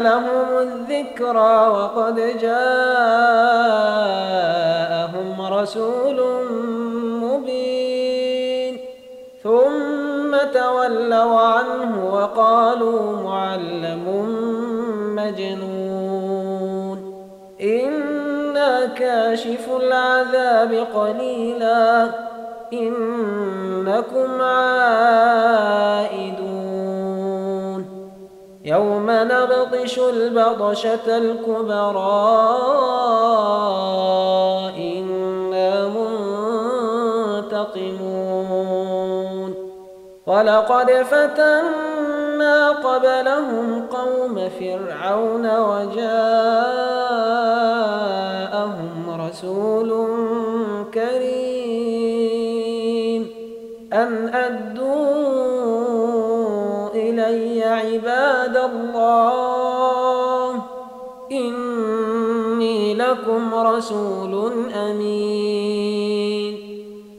لهم الذكرى وقد جاءهم رسول مبين. ثم تولوا عنه وقالوا معلم مجنون. إنا كاشف العذاب قليلا. إنكم عائدون. يوم نبطش البطشة الكبرى إنا منتقمون. ولقد فتنا قبلهم قوم فرعون وجاءهم رسول كريم. أن أدوا إلي عباد الله إني لكم رسول أمين.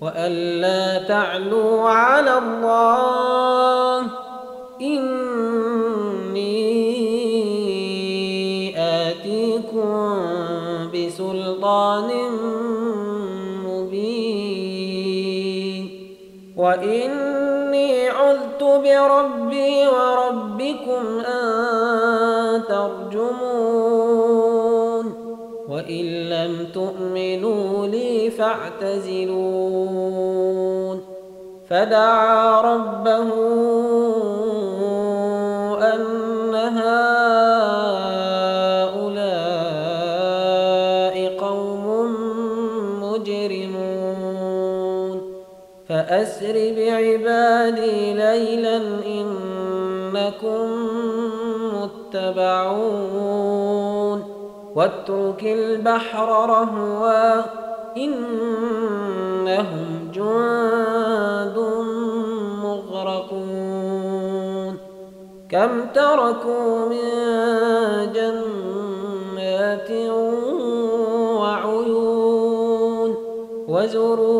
وأن لا تعلوا على الله إني آتيكم بسلطان مبين. وإني عذت بربي وربكم أن ترجمون وإن لم تؤمنوا لي فاعتزلون فدعا ربه أن هؤلاء قوم مجرمون فأسر بعبادي ليلا إنكم متبعون واترك البحر رهوا إنهم جند مغرقون كم تركوا من جنات وعيون وزروع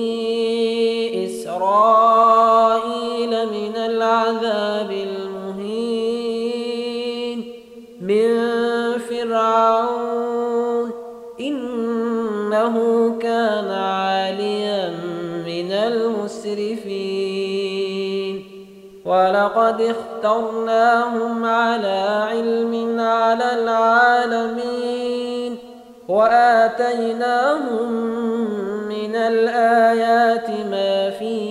إسرائيل من العذاب المهين. من فرعون إنه كان عاليا من المسرفين. ولقد اخترناهم على علم على العالمين. وآتيناهم من الآيات ما فيه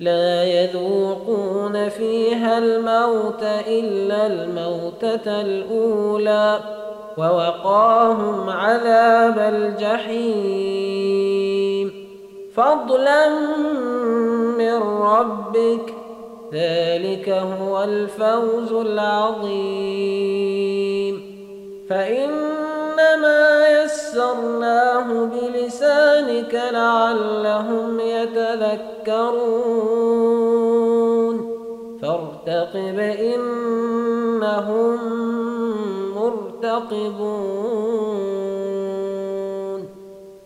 لا يذوقون فيها الموت إلا الموتة الأولى ووقاهم عذاب الجحيم. فضلا من ربك ذلك هو الفوز العظيم. فإنما يسرناه بلسانك لعلهم يتذكرون. فارتقب إنهم مرتقبون.